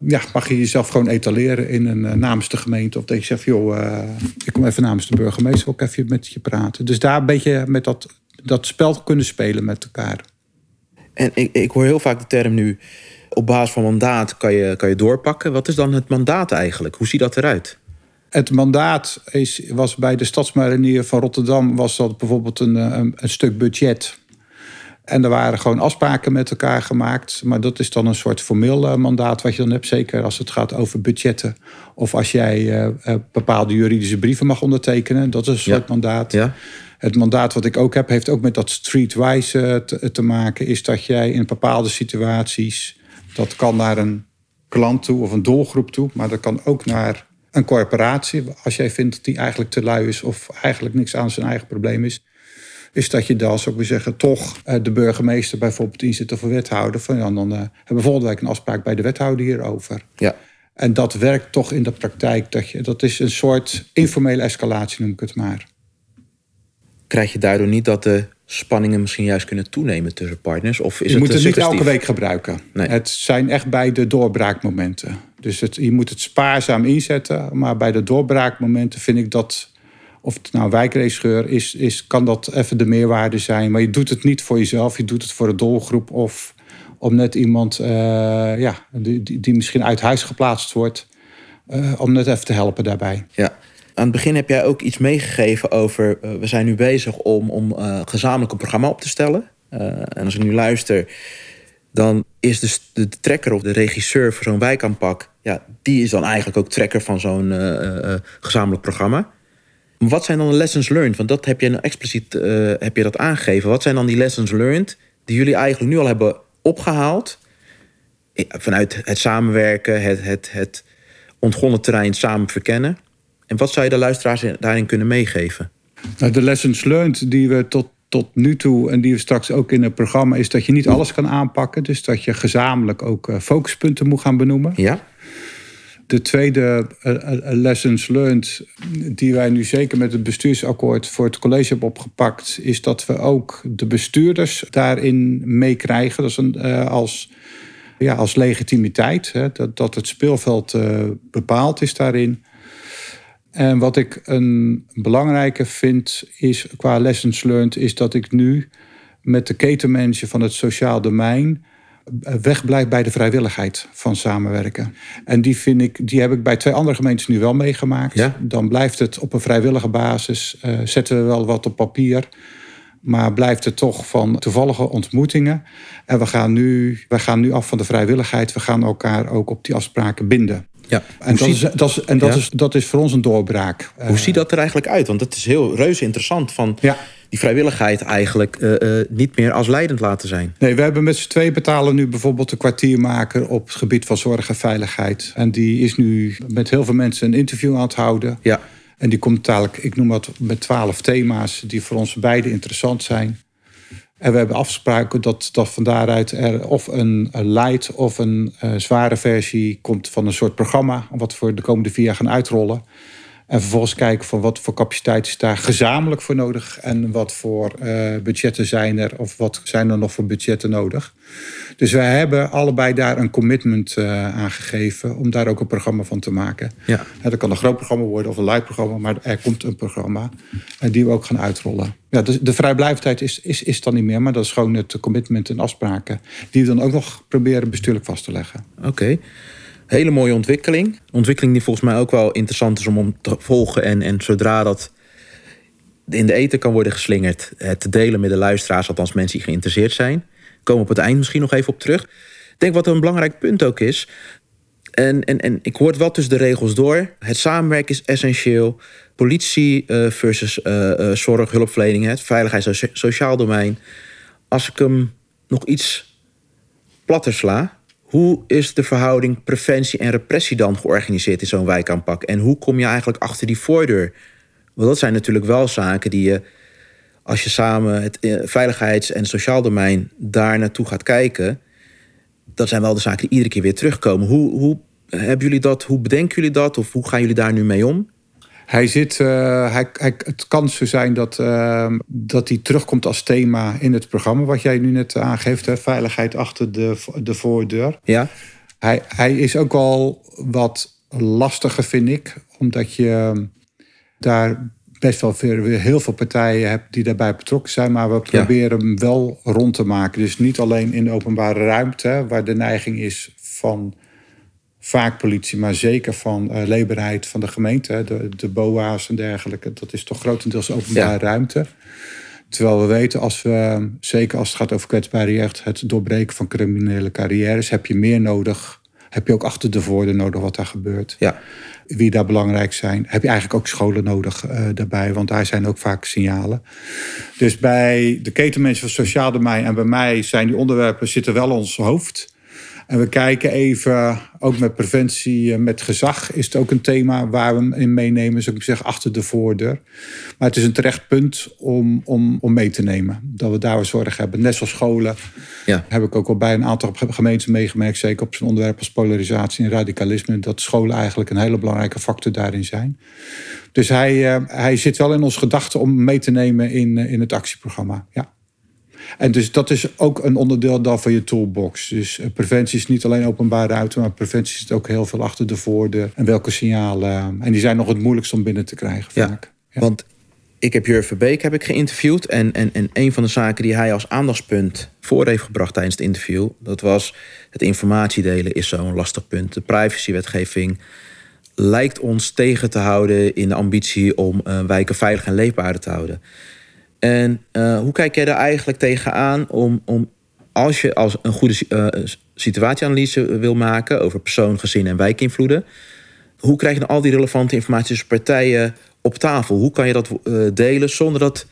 ja. mag je jezelf gewoon etaleren in een uh, namens de gemeente. Of dat je zegt, joh, uh, ik kom even namens de burgemeester ook even met je praten. Dus daar een beetje met dat, dat spel kunnen spelen met elkaar. En ik, ik hoor heel vaak de term nu, op basis van mandaat kan je, kan je doorpakken. Wat is dan het mandaat eigenlijk? Hoe ziet dat eruit? Het mandaat is, was bij de Stadsmarinier van Rotterdam... was dat bijvoorbeeld een, een, een stuk budget... En er waren gewoon afspraken met elkaar gemaakt. Maar dat is dan een soort formeel eh, mandaat wat je dan hebt. Zeker als het gaat over budgetten. Of als jij uh, bepaalde juridische brieven mag ondertekenen. Dat is een soort mandaat. Ja. Het mandaat wat ik ook heb, heeft ook met dat streetwise te, te, maken. Is dat jij in bepaalde situaties. Dat kan naar een klant toe of een doelgroep toe. Maar dat kan ook naar een corporatie. Als jij vindt dat die eigenlijk te lui is. Of eigenlijk niks aan zijn eigen probleem is is dat je dan, zou ik zeggen, toch eh, de burgemeester bijvoorbeeld inzet of een wethouder. Van, ja, dan uh, hebben we volgende week een afspraak bij de wethouder hierover. Ja. En dat werkt toch in de praktijk. Dat, je, dat is een soort informele escalatie, noem ik het maar. Krijg je daardoor niet dat de spanningen misschien juist kunnen toenemen tussen partners? Of is je het moet het niet elke week gebruiken. Nee. Het zijn echt bij de doorbraakmomenten. Dus het, je moet het spaarzaam inzetten. Maar bij de doorbraakmomenten vind ik dat of het nou wijkregisseur is, is, kan dat even de meerwaarde zijn. Maar je doet het niet voor jezelf, je doet het voor de doelgroep of om net iemand uh, ja, die, die misschien uit huis geplaatst wordt, uh, om net even te helpen daarbij. Ja. Aan het begin heb jij ook iets meegegeven over. Uh, we zijn nu bezig om, om gezamenlijk een programma op te stellen. en als ik nu luister, dan is de, de, trekker of de regisseur voor zo'n wijkaanpak. Ja, die is dan eigenlijk ook trekker van zo'n gezamenlijk programma. Wat zijn dan de lessons learned? Want dat heb je nou expliciet heb je dat aangegeven. Wat zijn dan die lessons learned die jullie eigenlijk nu al hebben opgehaald? Vanuit het samenwerken, het, het, het ontgonnen terrein samen verkennen. En wat zou je de luisteraars daarin kunnen meegeven? Nou, de lessons learned die we tot, tot nu toe en die we straks ook in het programma, is dat je niet alles kan aanpakken. Dus dat je gezamenlijk ook focuspunten moet gaan benoemen. Ja. De tweede uh, lessons learned, die wij nu zeker met het bestuursakkoord voor het college hebben opgepakt, is dat we ook de bestuurders daarin meekrijgen. Dat is een, als, ja, als legitimiteit, hè, dat, dat het speelveld uh, bepaald is daarin. En wat ik een belangrijke vind is qua lessons learned, is dat ik nu met de ketenmanager van het sociaal domein wegblijft bij de vrijwilligheid van samenwerken. En die, vind ik, die heb ik bij twee andere gemeentes nu wel meegemaakt. Ja? Dan blijft het op een vrijwillige basis. Uh, zetten we wel wat op papier. Maar blijft het toch van toevallige ontmoetingen. En we gaan, nu, we gaan nu af van de vrijwilligheid. We gaan elkaar ook op die afspraken binden. Ja. En, dat is, dat, is, en dat, ja. is, dat is voor ons een doorbraak. Hoe ziet dat er eigenlijk uit? Want het is heel reuze interessant van ja. die vrijwilligheid eigenlijk uh, uh, niet meer als leidend laten zijn. Nee, we hebben met z'n twee betalen nu bijvoorbeeld een kwartiermaker op het gebied van zorg en veiligheid. En die is nu met heel veel mensen een interview aan het houden. Ja. En die komt dadelijk, ik noem dat met twaalf thema's die voor ons beiden interessant zijn. En we hebben afspraken dat, dat van daaruit er of een, light of een uh, zware versie komt van een soort programma. Wat we de komende vier jaar gaan uitrollen. En vervolgens kijken van wat voor capaciteit is daar gezamenlijk voor nodig. En wat voor uh, budgetten zijn er of wat zijn er nog voor budgetten nodig. Dus wij hebben allebei daar een commitment uh, aan gegeven om daar ook een programma van te maken. Ja. Dat kan een groot programma worden of een light programma, maar er komt een programma en die we ook gaan uitrollen. Ja, de, de vrijblijvendheid is, is, is dan niet meer, maar dat is gewoon het commitment en afspraken die we dan ook nog proberen bestuurlijk vast te leggen. Oké. Okay. Hele mooie ontwikkeling. Ontwikkeling die volgens mij ook wel interessant is om, om te volgen. En, en zodra dat in de eten kan worden geslingerd, het te delen met de luisteraars, althans mensen die geïnteresseerd zijn. Komen op het eind misschien nog even op terug. Ik denk wat een belangrijk punt ook is. En, en, en ik hoor het wel tussen de regels door. Het samenwerken is essentieel. Politie uh, versus uh, zorg, hulpverlening, het veiligheids- en sociaal domein. Als ik hem nog iets platter sla, hoe is de verhouding preventie en repressie dan georganiseerd in zo'n wijkaanpak? En hoe kom je eigenlijk achter die voordeur? Want dat zijn natuurlijk wel zaken die je, als je samen het veiligheids- en sociaal domein daar naartoe gaat kijken, dat zijn wel de zaken die iedere keer weer terugkomen. Hoe, hoe hebben jullie dat? Hoe bedenken jullie dat? Of hoe gaan jullie daar nu mee om? Hij zit, uh, hij, hij, het kan zo zijn dat, uh, dat hij terugkomt als thema in het programma, wat jij nu net aangeeft, hè? veiligheid achter de, de voordeur. Ja. Hij, hij is ook al wat lastiger, vind ik, omdat je daar best wel veel, heel veel partijen hebt die daarbij betrokken zijn, maar we proberen hem wel rond te maken. Dus niet alleen in de openbare ruimte, waar de neiging is van vaak politie, maar zeker van uh, leberheid van de gemeente, de, de BOA's en dergelijke. Dat is toch grotendeels openbare ruimte. Terwijl we weten, als we, zeker als het gaat over kwetsbare jeugd, het doorbreken van criminele carrières, heb je meer nodig. Heb je ook achter de voordeur nodig wat daar gebeurt. Ja. Wie daar belangrijk zijn. Heb je eigenlijk ook scholen nodig uh, daarbij, want daar zijn ook vaak signalen. Dus bij de ketenmensen van Sociaal Domein en bij mij zijn die onderwerpen zitten wel in ons hoofd. En we kijken even, ook met preventie, eh, met gezag is het ook een thema waar we hem in meenemen, zou ik zeggen, achter de voordeur. Maar het is een terecht punt om, om, om mee te nemen. Dat we daar zorg hebben. Net zoals scholen ja. heb ik ook al bij een aantal gemeenten meegemerkt, zeker op zo'n onderwerp als polarisatie en radicalisme, dat scholen eigenlijk een hele belangrijke factor daarin zijn. Dus hij, uh, hij zit wel in ons gedachten om mee te nemen in, uh, in het actieprogramma. Ja. En dus dat is ook een onderdeel dan van je toolbox. Dus eh, preventie is niet alleen openbare ruimte, maar preventie zit ook heel veel achter de voordeur. En welke signalen. En die zijn nog het moeilijkst om binnen te krijgen. Ja, ja. want ik heb Jurgen Verbeek heb ik geïnterviewd. En, en, en een van de zaken die hij als aandachtspunt voor heeft gebracht tijdens het interview, dat was het informatiedelen is zo'n lastig punt. De privacywetgeving lijkt ons tegen te houden in de ambitie om uh, wijken veilig en leefbaar te houden. En uh, hoe kijk jij daar eigenlijk tegenaan om, om als je als een goede uh, situatieanalyse wil maken over persoon, gezin en wijkinvloeden, hoe krijg je dan al die relevante informatie tussen partijen op tafel? Hoe kan je dat uh, delen zonder dat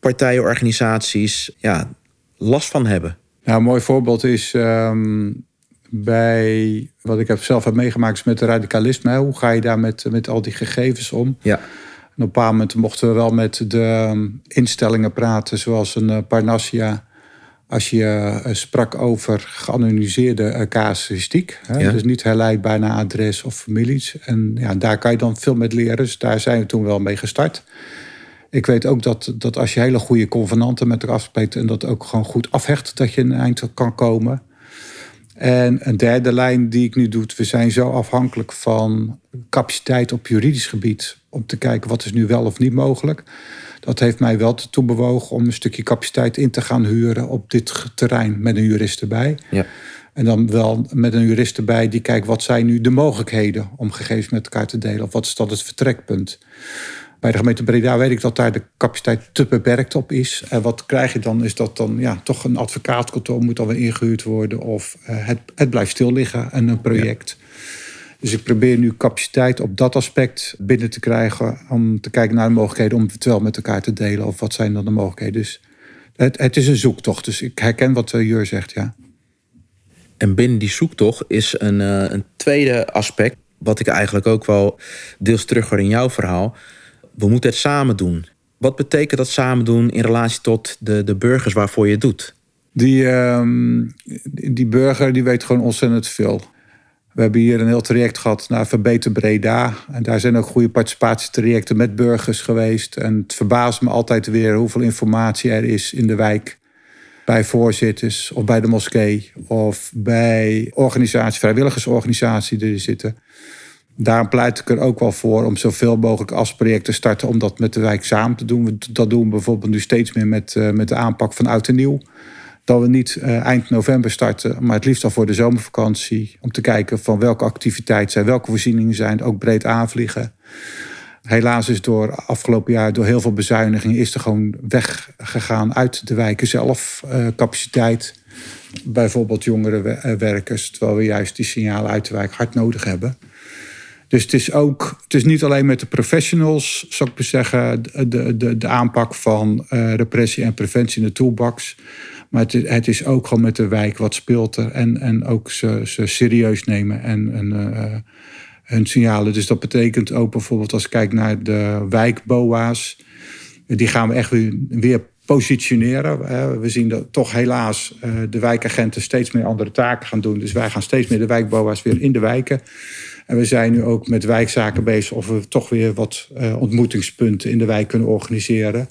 partijen, organisaties ja, last van hebben? Nou, een mooi voorbeeld is um, bij wat ik zelf heb meegemaakt is met de radicalisme. Hoe ga je daar met, met al die gegevens om? Ja op een bepaald moment mochten we wel met de ehm, instellingen praten, zoals een uh, Parnassia. Als je uh, sprak over geanonimiseerde uh, casuïstiek. Ja. Dus niet herleidbaar naar adres of families. En ja, daar kan je dan veel met leren. Dus daar zijn we toen wel mee gestart. Ik weet ook dat, dat als je hele goede convenanten met elkaar afspreekt... en dat ook gewoon goed afhecht, dat je een eind kan komen. En een derde lijn die ik nu doe, we zijn zo afhankelijk van capaciteit op juridisch gebied om te kijken wat is nu wel of niet mogelijk. Dat heeft mij wel toe bewogen om een stukje capaciteit in te gaan huren op dit terrein met een jurist erbij. Ja. En dan wel met een jurist erbij die kijkt wat zijn nu de mogelijkheden om gegevens met elkaar te delen. Of wat is dat het vertrekpunt. Bij de gemeente Breda weet ik dat daar de capaciteit te beperkt op is. En wat krijg je dan? Is dat dan ja, toch een advocaatkantoor moet dan weer ingehuurd worden. Of uh, het, het blijft stil liggen en een project. Dus ik probeer nu capaciteit op dat aspect binnen te krijgen. Om te kijken naar de mogelijkheden om het wel met elkaar te delen. Of wat zijn dan de mogelijkheden. Dus het, het is een zoektocht. Dus ik herken wat uh, Jur zegt, ja. En binnen die zoektocht is een, uh, een tweede aspect. Wat ik eigenlijk ook wel deels terug hoor in jouw verhaal we moeten het samen doen. Wat betekent dat samen doen in relatie tot de, de burgers waarvoor je het doet? Die, uh, die burger die weet gewoon ontzettend veel. We hebben hier een heel traject gehad naar Verbeter Breda. En daar zijn ook goede participatietrajecten met burgers geweest. En het verbaast me altijd weer hoeveel informatie er is in de wijk. Bij voorzitters of bij de moskee of bij organisaties, vrijwilligersorganisaties die er zitten. Daarom pleit ik er ook wel voor om zoveel mogelijk afspreken te starten om dat met de wijk samen te doen. Dat doen we bijvoorbeeld nu steeds meer met, uh, met de aanpak van oud en nieuw. Dat we niet uh, eind november starten, maar het liefst al voor de zomervakantie. Om te kijken van welke activiteiten zijn, welke voorzieningen zijn, ook breed aanvliegen. Helaas is door afgelopen jaar door heel veel bezuinigingen is er gewoon weggegaan uit de wijken zelf. Uh, capaciteit, bijvoorbeeld jongere werkers, terwijl we juist die signalen uit de wijk hard nodig hebben. Dus het is ook, het is niet alleen met de professionals, zou ik maar zeggen, de, de, de aanpak van repressie en preventie in de toolbox. Maar het, is ook gewoon met de wijk wat speelt er. En, en ook ze, ze serieus nemen en, en uh, hun signalen. Dus dat betekent ook bijvoorbeeld als ik kijk naar de wijkboa's. Die gaan we echt weer, weer positioneren. we zien dat toch helaas de wijkagenten steeds meer andere taken gaan doen. Dus wij gaan steeds meer de wijkbouwers weer in de wijken. En we zijn nu ook met wijkzaken bezig of we toch weer wat ontmoetingspunten in de wijk kunnen organiseren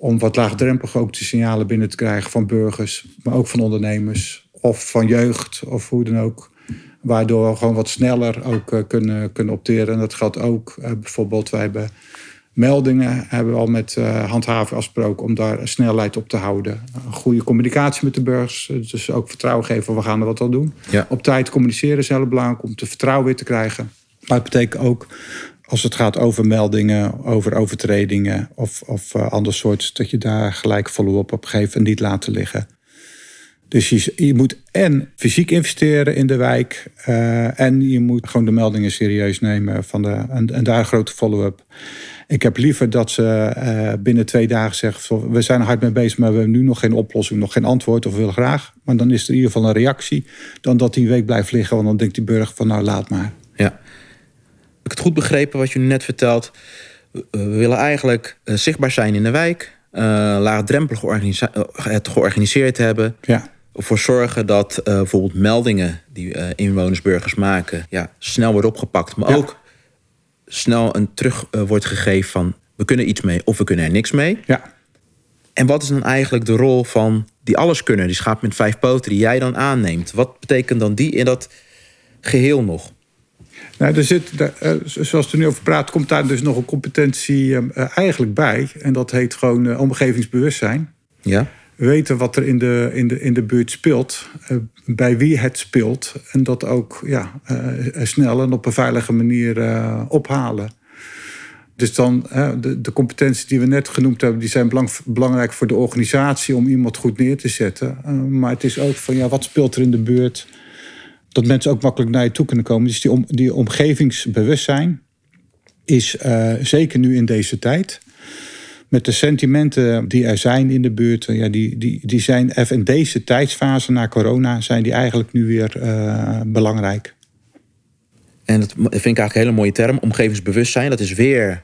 om wat laagdrempelig ook de signalen binnen te krijgen van burgers, maar ook van ondernemers of van jeugd of hoe dan ook. Waardoor we gewoon wat sneller ook uh, kunnen, kunnen opteren. En dat geldt ook uh, bijvoorbeeld, wij hebben meldingen, hebben we al met uh, handhaven afgesproken om daar snelheid op te houden. Een goede communicatie met de burgers, dus ook vertrouwen geven, we gaan er wat aan doen. Ja. Op tijd communiceren is heel belangrijk om te vertrouwen weer te krijgen. Maar het betekent ook als het gaat over meldingen, over overtredingen of, of uh, ander soort, dat je daar gelijk follow-up op geeft en niet laten liggen. Dus je, moet en fysiek investeren in de wijk uh, en je moet gewoon de meldingen serieus nemen van de, en, daar grote follow-up. Ik heb liever dat ze uh, binnen twee dagen zeggen: we zijn er hard mee bezig, maar we hebben nu nog geen oplossing, nog geen antwoord of willen graag. Maar dan is er in ieder geval een reactie, dan dat die week blijft liggen, want dan denkt die burger van nou laat maar. Ik het goed begrepen wat je net vertelt? We willen eigenlijk uh, zichtbaar zijn in de wijk. Uh, laagdrempelig uh, het georganiseerd hebben. Ja. Ervoor zorgen dat bijvoorbeeld meldingen die inwoners, burgers maken... Ja, snel worden opgepakt. Maar ja. ook snel een terug wordt gegeven van... we kunnen iets mee of we kunnen er niks mee. Ja. En wat is dan eigenlijk de rol van die alles kunnen, die schaap met vijf poten, die jij dan aanneemt? Wat betekent dan die in dat geheel nog? Nou, er zit, eh, zoals we er nu over praat, komt daar dus nog een competentie uh, eigenlijk bij. En dat heet gewoon uh, omgevingsbewustzijn. Ja. Weten wat er in de, in de, in de buurt speelt, bij wie het speelt. En dat ook ja, snel en op een veilige manier ophalen. Dus dan, de, de competenties die we net genoemd hebben, die zijn belang, belangrijk voor de organisatie om iemand goed neer te zetten. maar het is ook van ja, wat speelt er in de buurt? Dat mensen ook makkelijk naar je toe kunnen komen. Dus die, om, die omgevingsbewustzijn is uh, zeker nu in deze tijd. Met de sentimenten die er zijn in de buurt, ja, die, die, die zijn even in deze tijdsfase na corona, zijn die eigenlijk nu weer uh, belangrijk. En dat vind ik eigenlijk een hele mooie term, omgevingsbewustzijn. Dat is weer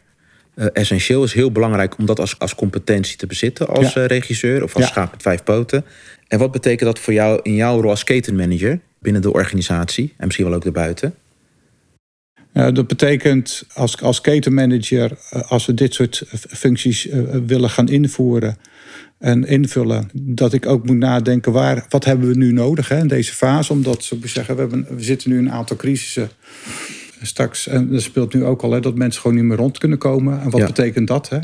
uh, essentieel, is heel belangrijk om dat als, als competentie te bezitten als ja. regisseur of als ja. schaap met vijf poten. En wat betekent dat voor jou in jouw rol als ketenmanager? Binnen de organisatie en misschien wel ook daarbuiten? Ja, dat betekent als, als ketenmanager, eh, als we dit soort functies uh, willen gaan invoeren en invullen, dat ik ook moet nadenken waar, wat hebben we nu nodig hè, in deze fase. Omdat we zeggen, we, hebben, we zitten nu in een aantal crisissen straks. En er speelt nu ook al hè, dat mensen gewoon niet meer rond kunnen komen. En wat ja. betekent dat? Hè?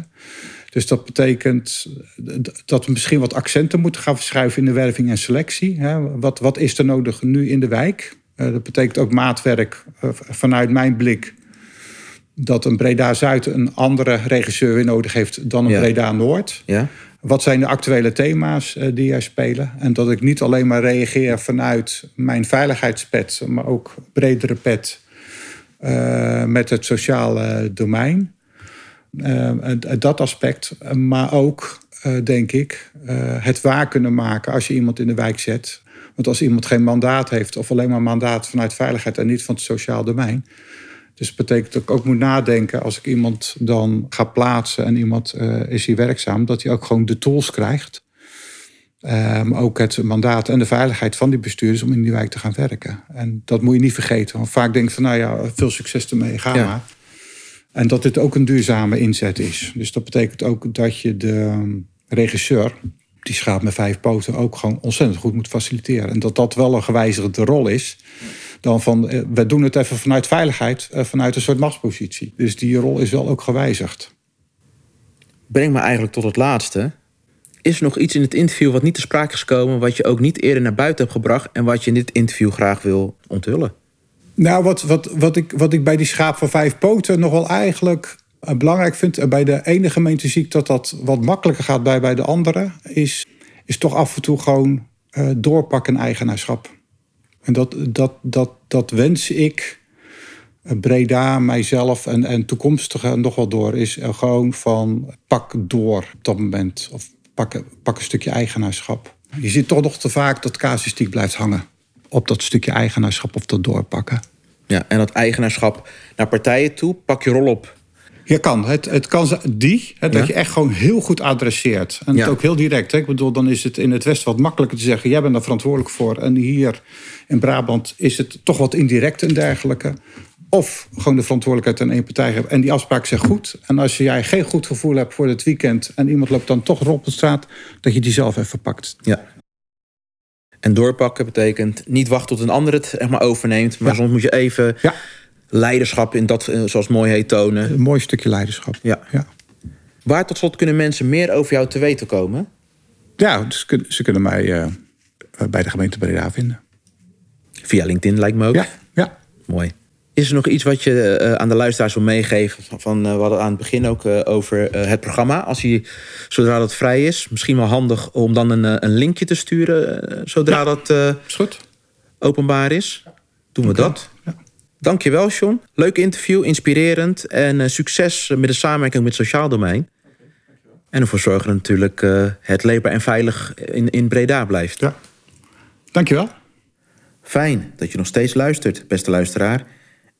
Dus dat betekent dat we misschien wat accenten moeten gaan verschuiven in de werving en selectie. Wat, wat is er nodig nu in de wijk? Eh, dat betekent ook maatwerk eh, vanuit mijn blik. Dat een Breda Zuid een andere regisseur weer nodig heeft dan een ja. Breda Noord. Ja. Wat zijn de actuele thema's eh, die er spelen? En dat ik niet alleen maar reageer vanuit mijn veiligheidspet, maar ook bredere pet met het sociale domein. Uh, dat aspect. Maar ook, uh, denk ik, uh, het waar kunnen maken als je iemand in de wijk zet. Want als iemand geen mandaat heeft, of alleen maar mandaat vanuit veiligheid en niet van het sociaal domein. Dus dat betekent dat ik ook moet nadenken als ik iemand dan ga plaatsen en iemand is hier werkzaam, dat hij ook gewoon de tools krijgt. maar ook het mandaat en de veiligheid van die bestuurders om in die wijk te gaan werken. En dat moet je niet vergeten. Want vaak denk ik van, nou ja, veel succes ermee, ga ja. maar. En dat dit ook een duurzame inzet is. Dus dat betekent ook dat je de regisseur, die schaap met vijf poten, ook gewoon ontzettend goed moet faciliteren. En dat dat wel een gewijzigde rol is. Dan van, we doen het even vanuit veiligheid, vanuit een soort machtspositie. Dus die rol is wel ook gewijzigd. Breng me eigenlijk tot het laatste. Is er nog iets in het interview wat niet te sprake is gekomen, wat je ook niet eerder naar buiten hebt gebracht en wat je in dit interview graag wil onthullen? Nou, wat, wat, wat, ik, wat ik bij die schaap van vijf poten nog wel eigenlijk belangrijk vind... en bij de ene gemeente zie ik dat dat wat makkelijker gaat bij, bij de andere... is, is toch af en toe gewoon uh, doorpakken eigenaarschap. En dat, dat, dat, dat wens ik Breda, mijzelf en, en toekomstigen nog wel door... is gewoon van pak door op dat moment. Of pak, pak een stukje eigenaarschap. Je ziet toch nog te vaak dat casuïstiek blijft hangen op dat stukje eigenaarschap of dat doorpakken. Ja, en dat eigenaarschap naar partijen toe, pak je rol op Je kan. Het, het kan die, hè, dat Ja. je echt gewoon heel goed adresseert. En Ja. het ook heel direct. Hè. Ik bedoel, dan is het in het Westen wat makkelijker te zeggen... jij bent daar verantwoordelijk voor. En hier in Brabant is het toch wat indirect en dergelijke. Of gewoon de verantwoordelijkheid aan één partij hebben. En die afspraak zegt goed. En als jij geen goed gevoel hebt voor het weekend... en iemand loopt dan toch op de straat... dat je die zelf even pakt. Ja. En doorpakken betekent niet wachten tot een ander het zeg maar, overneemt. Maar Ja. soms moet je even Ja, leiderschap in dat, eh, zoals mooi heet, tonen. een mooi stukje leiderschap. Ja. Ja, Waar tot slot kunnen mensen meer over jou te weten komen? ja dus ze kunnen mij eh, bij de gemeente Breda vinden. Via LinkedIn lijkt me ook. Ja, ja. Mooi. Is er nog iets wat je eh, aan de luisteraars wil meegeven? Van, eh, we hadden aan het begin ook eh, over het programma. Als hij, zodra dat vrij is, misschien wel handig om dan een, een linkje te sturen. zodra dat Is goed. openbaar is. Doen we dat. Ja. Dankjewel, John. Leuk interview, inspirerend. En succes met de samenwerking met het sociaal domein. En ervoor zorgen dat natuurlijk het leefbaar en veilig in, in Breda blijft. Ja. Dankjewel. Fijn dat je nog steeds luistert, beste luisteraar.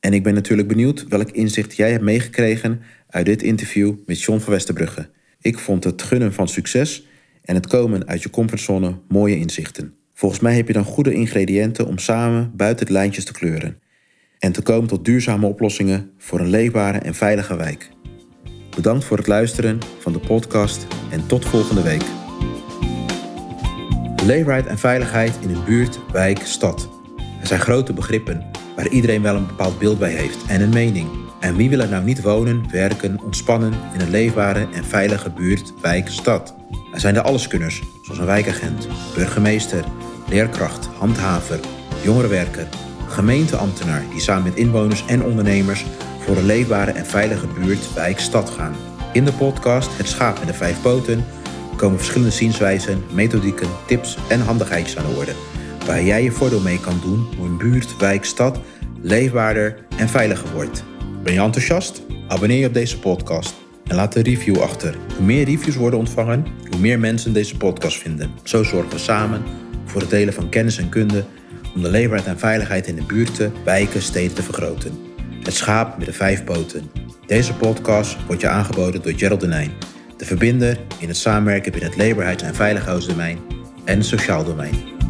En ik ben natuurlijk benieuwd welk inzicht jij hebt meegekregen uit dit interview met John van Westerbrugge. Ik vond het gunnen van succes en het komen uit je comfortzone mooie inzichten. Volgens mij heb je dan goede ingrediënten om samen buiten de lijntjes te kleuren. En te komen tot duurzame oplossingen voor een leefbare en veilige wijk. Bedankt voor het luisteren van de podcast en tot volgende week. Leefbaarheid en veiligheid in een buurt, wijk, stad. Er zijn grote begrippen waar iedereen wel een bepaald beeld bij heeft en een mening. En wie wil er nou niet wonen, werken, ontspannen in een leefbare en veilige buurt, wijk, stad? Er zijn de alleskunners, zoals een wijkagent, burgemeester, leerkracht, handhaver, jongerenwerker, gemeenteambtenaar die samen met inwoners en ondernemers voor een leefbare en veilige buurt, wijk, stad gaan. In de podcast Het Schaap met de Vijf Poten komen verschillende zienswijzen, methodieken, tips en handigheidjes aan de orde. Waar jij je voordeel mee kan doen hoe een buurt, wijk, stad leefbaarder en veiliger wordt. Ben je enthousiast? Abonneer je op deze podcast en laat een review achter. Hoe meer reviews worden ontvangen, hoe meer mensen deze podcast vinden. Zo zorgen we samen voor het delen van kennis en kunde om de leefbaarheid en veiligheid in de buurten, wijken, steden te vergroten. Het schaap met de vijf poten. Deze podcast wordt je aangeboden door Gerald Denijn, de verbinder in het samenwerken binnen het leefbaarheids- en veiligheidsdomein en het sociaal domein.